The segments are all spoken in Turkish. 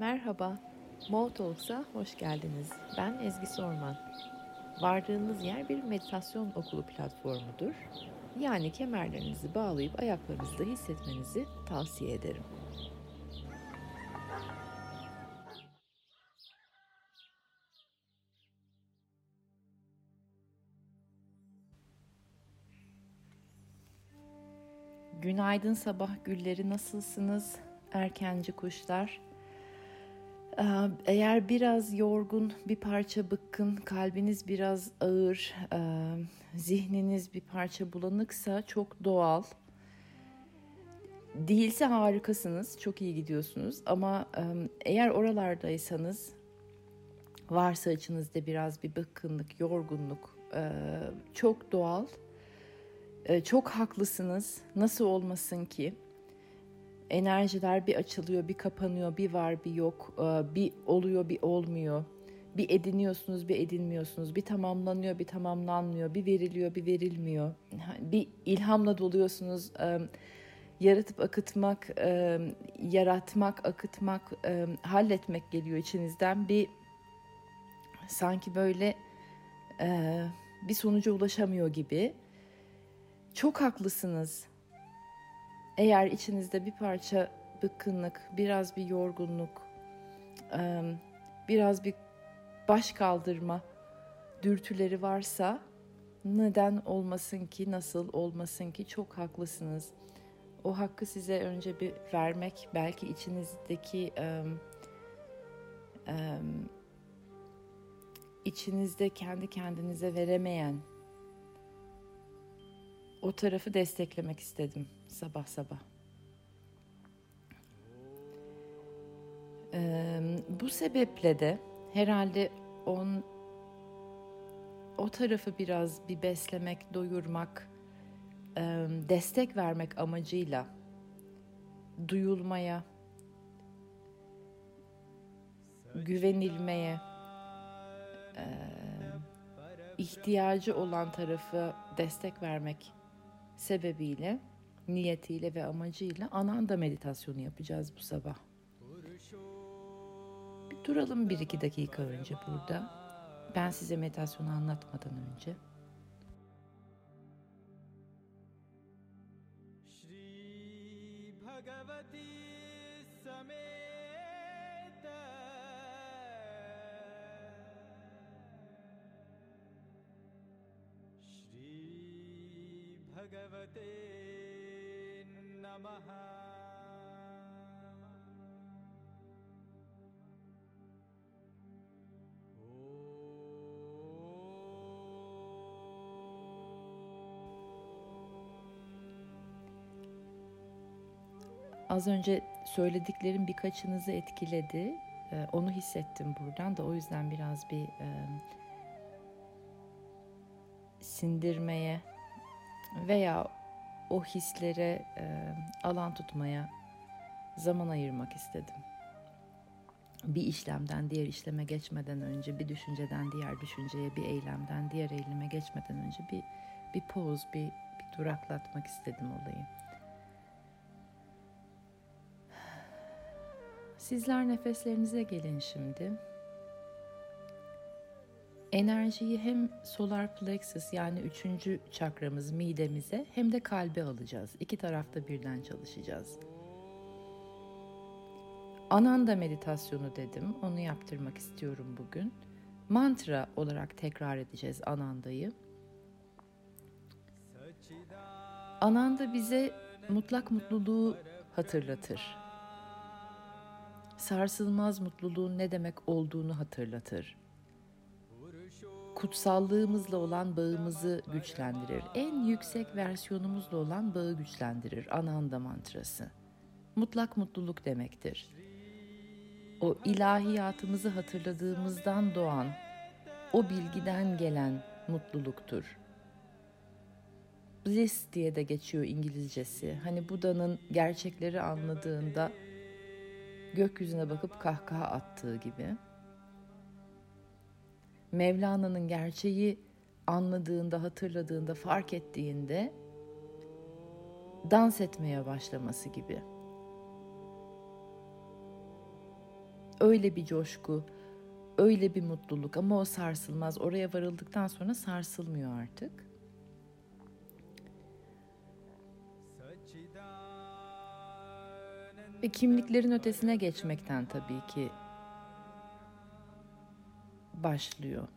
Merhaba, Mo Talks'a hoş geldiniz. Ben Ezgi Sorman. Vardığınız yer bir meditasyon okulu platformudur. Yani kemerlerinizi bağlayıp ayaklarınızda hissetmenizi tavsiye ederim. Günaydın sabah gülleri nasılsınız? Erkenci kuşlar. Ee, eğer biraz yorgun, bir parça bıkkın, kalbiniz biraz ağır, e, zihniniz bir parça bulanıksa çok doğal. Değilse harikasınız, çok iyi gidiyorsunuz. Ama e, eğer oralardaysanız, varsa içinizde biraz bir bıkkınlık, yorgunluk, e, çok doğal. Çok haklısınız. Nasıl olmasın ki? Enerjiler bir açılıyor, bir kapanıyor, bir var, bir yok, e, bir oluyor, bir olmuyor. Bir ediniyorsunuz, bir edinmiyorsunuz. Bir tamamlanıyor, bir tamamlanmıyor. Bir veriliyor, bir verilmiyor. Bir ilhamla doluyorsunuz. E, yaratıp akıtmak, e, yaratmak, akıtmak, halletmek geliyor içinizden. Bir sanki böyle bir sonuca ulaşamıyor gibi. Çok haklısınız eğer içinizde bir parça bıkkınlık, biraz bir yorgunluk, biraz bir baş kaldırma dürtüleri varsa neden olmasın ki, nasıl olmasın ki çok haklısınız. O hakkı size önce bir vermek, belki içinizdeki içinizde kendi kendinize veremeyen o tarafı desteklemek istedim sabah sabah. Ee, bu sebeple de herhalde on o tarafı biraz bir beslemek, doyurmak, destek vermek amacıyla duyulmaya, güvenilmeye, e, ihtiyacı olan tarafı destek vermek sebebiyle, niyetiyle ve amacıyla ananda meditasyonu yapacağız bu sabah. Bir duralım bir iki dakika önce burada. Ben size meditasyonu anlatmadan önce. Az önce söylediklerim birkaçınızı etkiledi. Ee, onu hissettim buradan da o yüzden biraz bir sindirmeye veya o hislere alan tutmaya zaman ayırmak istedim. Bir işlemden diğer işleme geçmeden önce, bir düşünceden diğer düşünceye, bir eylemden diğer eyleme geçmeden önce bir bir poz, bir, bir duraklatmak istedim olayı. Sizler nefeslerinize gelin şimdi enerjiyi hem solar plexus yani üçüncü çakramız midemize hem de kalbe alacağız. İki tarafta birden çalışacağız. Ananda meditasyonu dedim. Onu yaptırmak istiyorum bugün. Mantra olarak tekrar edeceğiz Ananda'yı. Ananda bize mutlak mutluluğu hatırlatır. Sarsılmaz mutluluğun ne demek olduğunu hatırlatır kutsallığımızla olan bağımızı güçlendirir. En yüksek versiyonumuzla olan bağı güçlendirir. Ananda mantrası. Mutlak mutluluk demektir. O ilahiyatımızı hatırladığımızdan doğan, o bilgiden gelen mutluluktur. Bliss diye de geçiyor İngilizcesi. Hani Buda'nın gerçekleri anladığında gökyüzüne bakıp kahkaha attığı gibi. Mevlana'nın gerçeği anladığında, hatırladığında, fark ettiğinde dans etmeye başlaması gibi. öyle bir coşku, öyle bir mutluluk ama o sarsılmaz. Oraya varıldıktan sonra sarsılmıyor artık. Ve kimliklerin ötesine geçmekten tabii ki başlıyor.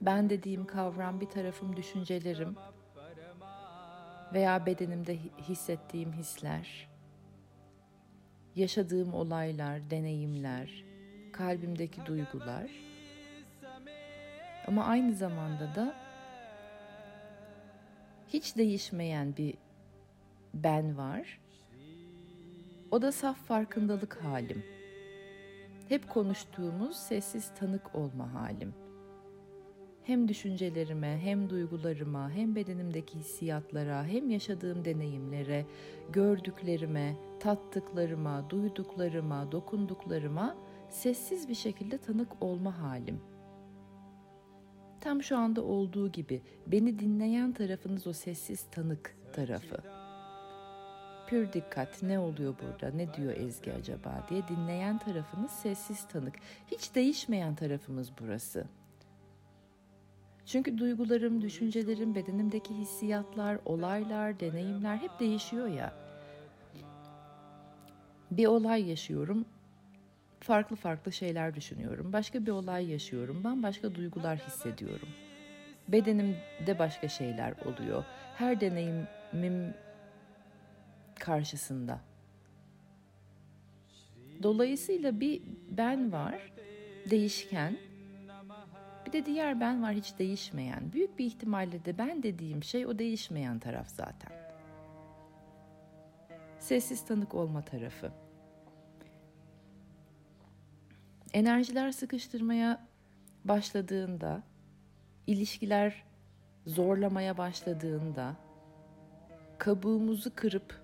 Ben dediğim kavram bir tarafım düşüncelerim veya bedenimde hissettiğim hisler, yaşadığım olaylar, deneyimler, kalbimdeki duygular. Ama aynı zamanda da hiç değişmeyen bir ben var. O da saf farkındalık halim. Hep konuştuğumuz sessiz tanık olma halim. Hem düşüncelerime, hem duygularıma, hem bedenimdeki hissiyatlara, hem yaşadığım deneyimlere, gördüklerime, tattıklarıma, duyduklarıma, dokunduklarıma sessiz bir şekilde tanık olma halim. Tam şu anda olduğu gibi beni dinleyen tarafınız o sessiz tanık tarafı. Pür dikkat ne oluyor burada ne diyor Ezgi acaba diye dinleyen tarafınız sessiz tanık. Hiç değişmeyen tarafımız burası. Çünkü duygularım, düşüncelerim, bedenimdeki hissiyatlar, olaylar, deneyimler hep değişiyor ya. Bir olay yaşıyorum, farklı farklı şeyler düşünüyorum. Başka bir olay yaşıyorum, bambaşka duygular hissediyorum. Bedenimde başka şeyler oluyor. Her deneyimim karşısında. Dolayısıyla bir ben var, değişken. Bir de diğer ben var hiç değişmeyen. Büyük bir ihtimalle de ben dediğim şey o değişmeyen taraf zaten. Sessiz tanık olma tarafı. Enerjiler sıkıştırmaya başladığında, ilişkiler zorlamaya başladığında, kabuğumuzu kırıp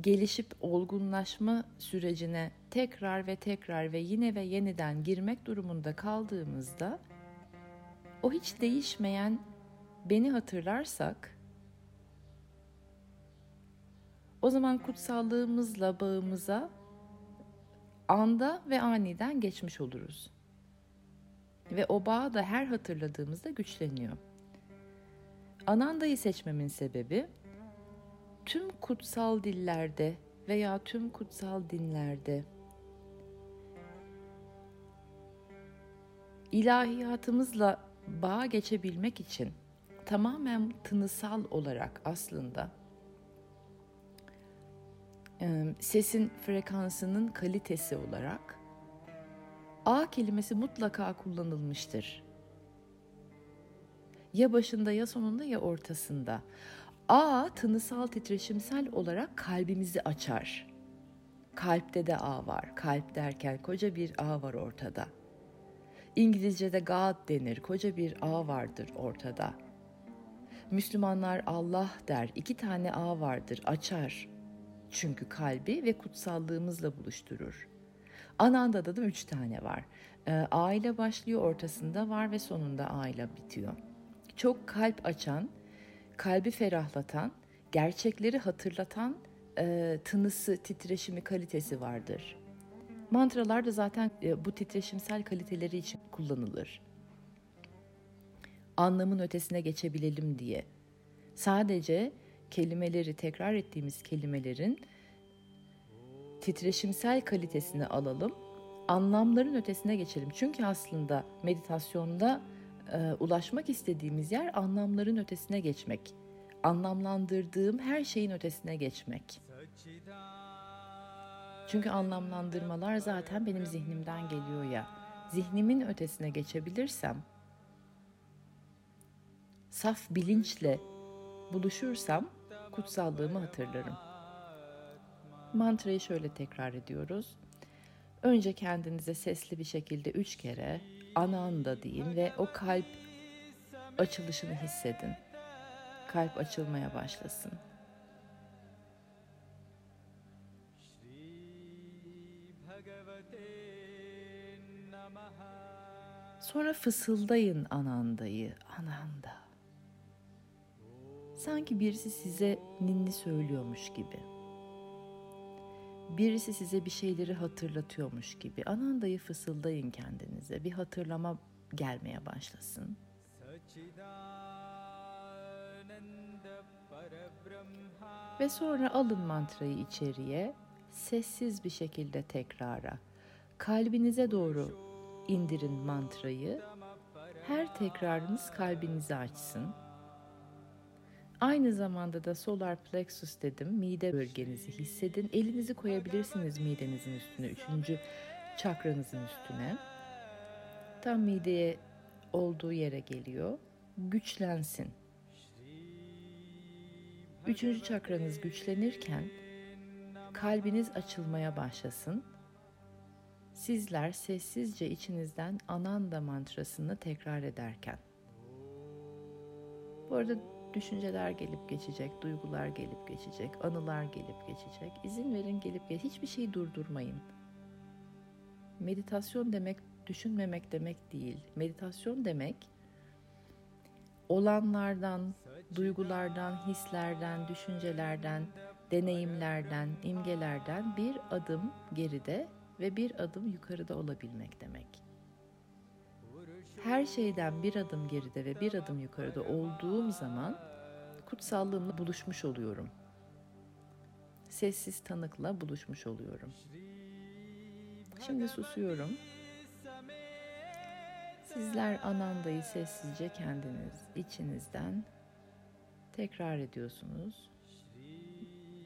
gelişip olgunlaşma sürecine tekrar ve tekrar ve yine ve yeniden girmek durumunda kaldığımızda o hiç değişmeyen beni hatırlarsak o zaman kutsallığımızla bağımıza anda ve aniden geçmiş oluruz. Ve o bağ da her hatırladığımızda güçleniyor. Ananda'yı seçmemin sebebi tüm kutsal dillerde veya tüm kutsal dinlerde ilahiyatımızla bağ geçebilmek için tamamen tınısal olarak aslında sesin frekansının kalitesi olarak A kelimesi mutlaka kullanılmıştır. Ya başında ya sonunda ya ortasında. A tınısal titreşimsel olarak kalbimizi açar. Kalpte de A var. Kalp derken koca bir A var ortada. İngilizce'de God denir. Koca bir A vardır ortada. Müslümanlar Allah der. İki tane A vardır. Açar. Çünkü kalbi ve kutsallığımızla buluşturur. Ananda'da da üç tane var. E, A ile başlıyor, ortasında var ve sonunda A ile bitiyor. Çok kalp açan, kalbi ferahlatan, gerçekleri hatırlatan e, tınısı, titreşimi, kalitesi vardır. Mantralar da zaten e, bu titreşimsel kaliteleri için kullanılır. Anlamın ötesine geçebilelim diye. Sadece kelimeleri tekrar ettiğimiz kelimelerin titreşimsel kalitesini alalım. Anlamların ötesine geçelim. Çünkü aslında meditasyonda e, ulaşmak istediğimiz yer anlamların ötesine geçmek. Anlamlandırdığım her şeyin ötesine geçmek. Çünkü anlamlandırmalar zaten benim zihnimden geliyor ya. Zihnimin ötesine geçebilirsem, saf bilinçle buluşursam kutsallığımı hatırlarım. Mantrayı şöyle tekrar ediyoruz. Önce kendinize sesli bir şekilde üç kere ananda deyin ve o kalp açılışını hissedin. Kalp açılmaya başlasın. Sonra fısıldayın anandayı, ananda. Sanki birisi size ninni söylüyormuş gibi. Birisi size bir şeyleri hatırlatıyormuş gibi. Anandayı fısıldayın kendinize. Bir hatırlama gelmeye başlasın. Ve sonra alın mantrayı içeriye, sessiz bir şekilde tekrara. Kalbinize doğru indirin mantrayı. Her tekrarınız kalbinizi açsın. Aynı zamanda da solar plexus dedim. Mide bölgenizi hissedin. Elinizi koyabilirsiniz midenizin üstüne. Üçüncü çakranızın üstüne. Tam mideye olduğu yere geliyor. Güçlensin. Üçüncü çakranız güçlenirken kalbiniz açılmaya başlasın. Sizler sessizce içinizden Ananda mantrasını tekrar ederken. Bu arada düşünceler gelip geçecek, duygular gelip geçecek, anılar gelip geçecek. İzin verin gelip geç. Hiçbir şeyi durdurmayın. Meditasyon demek düşünmemek demek değil. Meditasyon demek olanlardan, duygulardan, hislerden, düşüncelerden, deneyimlerden, imgelerden bir adım geride ve bir adım yukarıda olabilmek demek. Her şeyden bir adım geride ve bir adım yukarıda olduğum zaman kutsallığımla buluşmuş oluyorum. Sessiz tanıkla buluşmuş oluyorum. Şimdi susuyorum. Sizler anandayı sessizce kendiniz içinizden tekrar ediyorsunuz.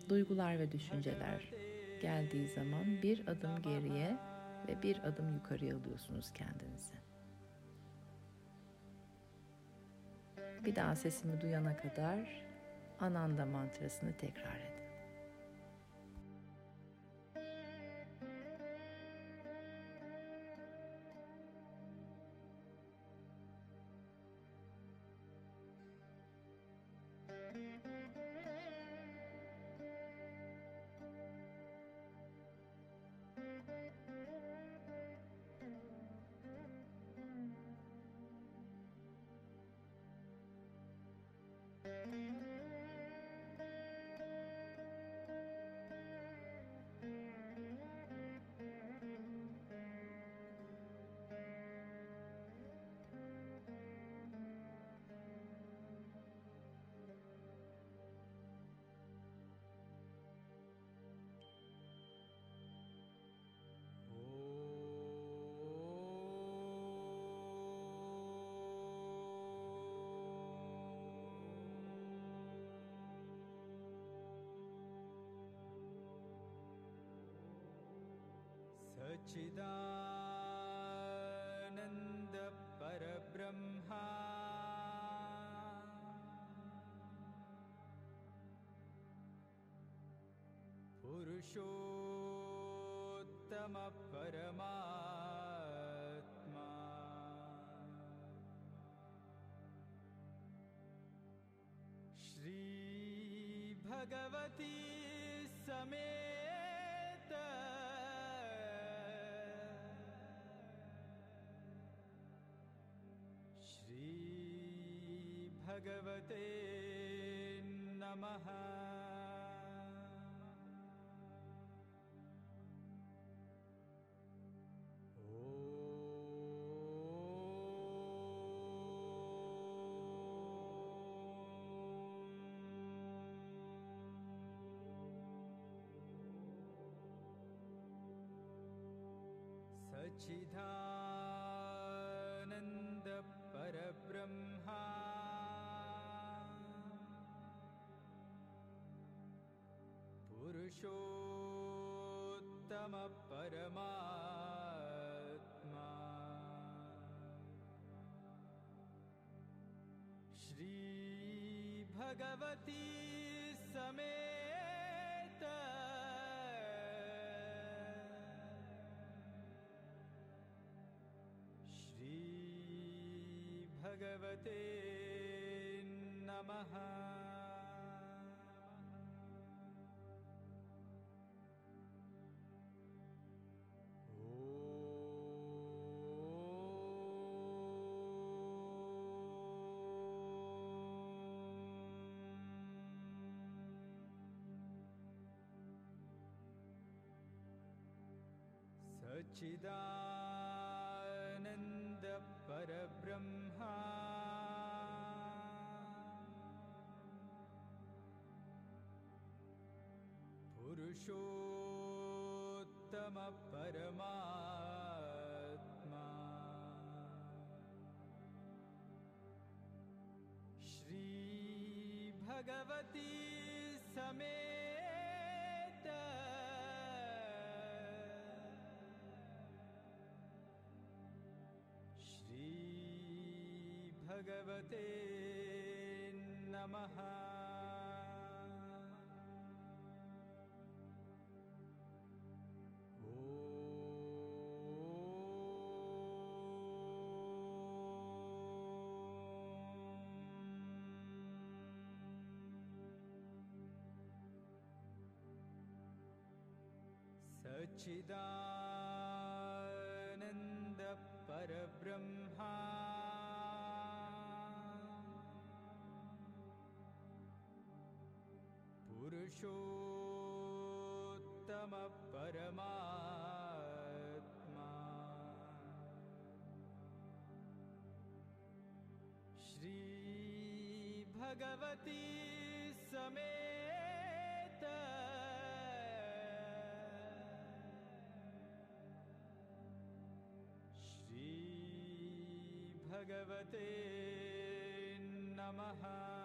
Duygular ve düşünceler geldiği zaman bir adım geriye ve bir adım yukarıya alıyorsunuz kendinizi. Bir daha sesimi duyana kadar Ananda mantrasını tekrar edin. सच्चिदानन्दपरब्रह्मा। पुरुषोत्तमपरमात्मा। श्रीभगवती समे भगवते नमः। पुरुषोत्तमपरमात्मा। श्रीभगवती समेत। श्रीभगवते नमः चिदानन्दपरब्रह्मा। पुरुषोत्तमपरमात्मा। श्रीभगवती समे भगवते नमः। ॐ सचिदानन्दपरब्रह्मा पुरुषोत्तमपरमात्मा। श्रीभगवती समेत। श्रीभगवते नमः।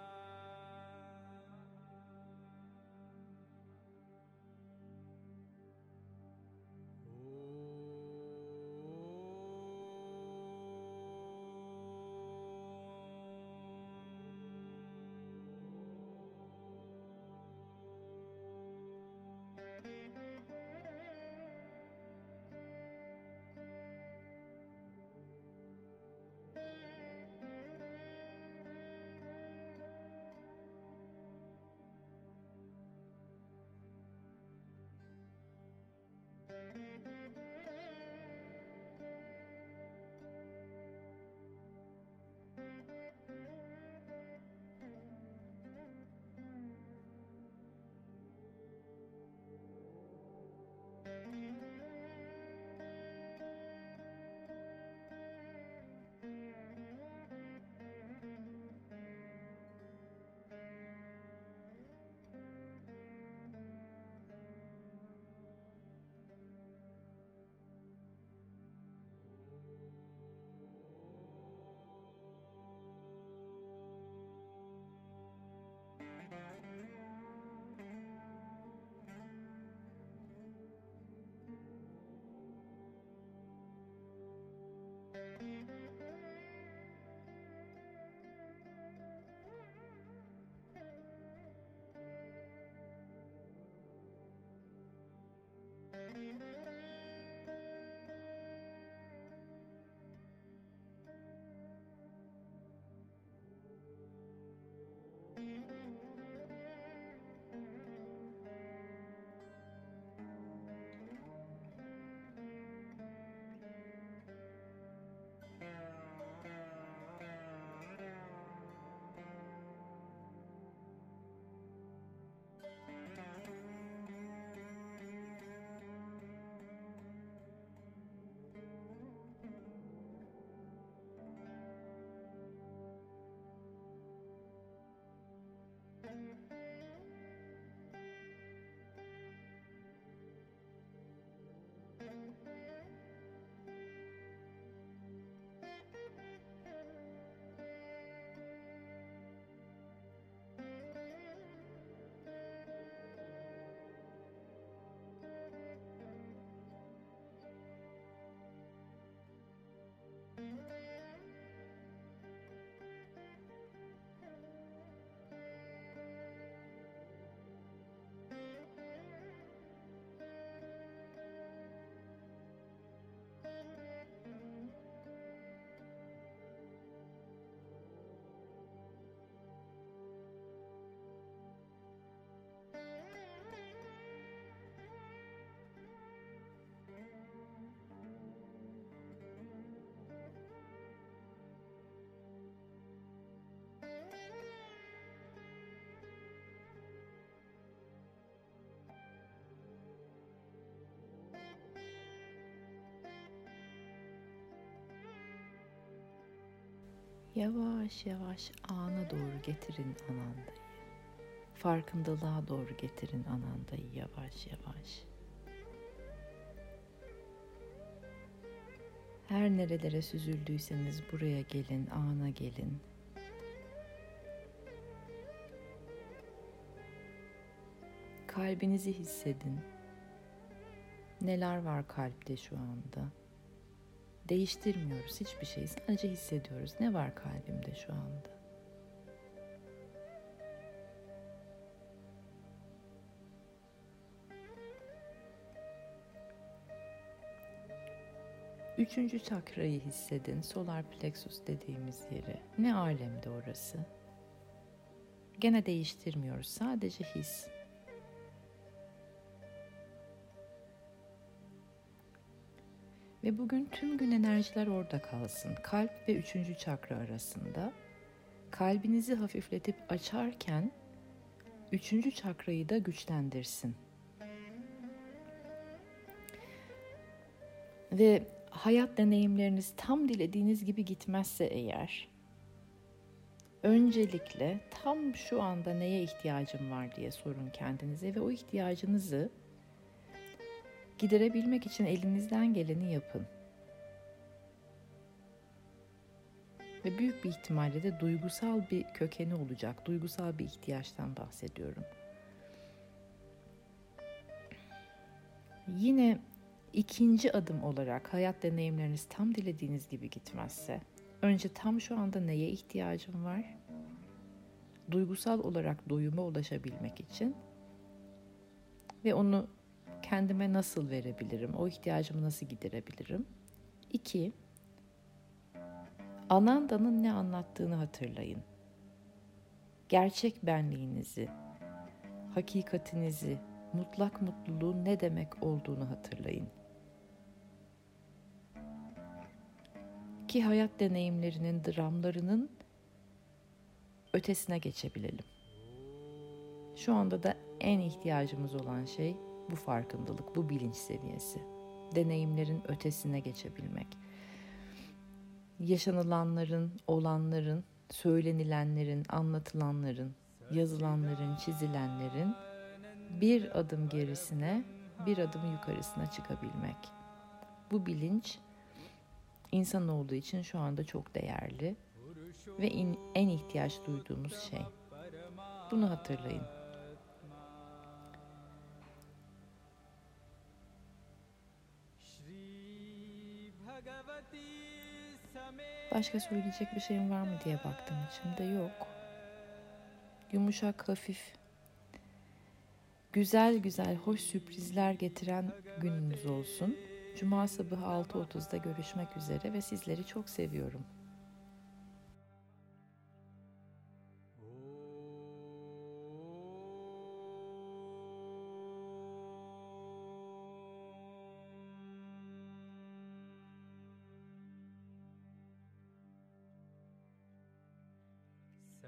Yavaş yavaş ana doğru getirin anandayı. Farkındalığa doğru getirin anandayı yavaş yavaş. Her nerelere süzüldüyseniz buraya gelin, ana gelin. Kalbinizi hissedin. Neler var kalpte şu anda? Değiştirmiyoruz hiçbir şeyi. Sadece hissediyoruz. Ne var kalbimde şu anda? Üçüncü çakrayı hissedin. Solar plexus dediğimiz yeri. Ne alemde orası? Gene değiştirmiyoruz. Sadece his. Ve bugün tüm gün enerjiler orada kalsın. Kalp ve üçüncü çakra arasında. Kalbinizi hafifletip açarken üçüncü çakrayı da güçlendirsin. Ve hayat deneyimleriniz tam dilediğiniz gibi gitmezse eğer öncelikle tam şu anda neye ihtiyacım var diye sorun kendinize ve o ihtiyacınızı giderebilmek için elinizden geleni yapın. Ve büyük bir ihtimalle de duygusal bir kökeni olacak. Duygusal bir ihtiyaçtan bahsediyorum. Yine ikinci adım olarak hayat deneyimleriniz tam dilediğiniz gibi gitmezse önce tam şu anda neye ihtiyacım var? Duygusal olarak doyuma ulaşabilmek için ve onu kendime nasıl verebilirim? O ihtiyacımı nasıl giderebilirim? İki, Ananda'nın ne anlattığını hatırlayın. Gerçek benliğinizi, hakikatinizi, mutlak mutluluğun ne demek olduğunu hatırlayın. Ki hayat deneyimlerinin, dramlarının ötesine geçebilelim. Şu anda da en ihtiyacımız olan şey bu farkındalık, bu bilinç seviyesi. Deneyimlerin ötesine geçebilmek. Yaşanılanların, olanların, söylenilenlerin, anlatılanların, yazılanların, çizilenlerin bir adım gerisine, bir adım yukarısına çıkabilmek. Bu bilinç insanoğlu için şu anda çok değerli ve en ihtiyaç duyduğumuz şey. Bunu hatırlayın. Başka söyleyecek bir şeyim var mı diye baktım içimde yok. Yumuşak, hafif, güzel güzel, hoş sürprizler getiren gününüz olsun. Cuma sabahı 6.30'da görüşmek üzere ve sizleri çok seviyorum.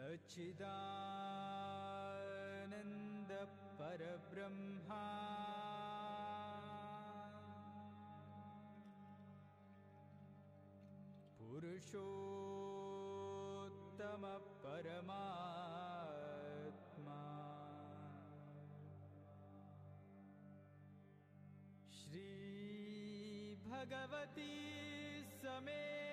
सच्चिदानन्दपरब्रह्मा। पुरुषोत्तमपरमात्मा। श्रीभगवती समे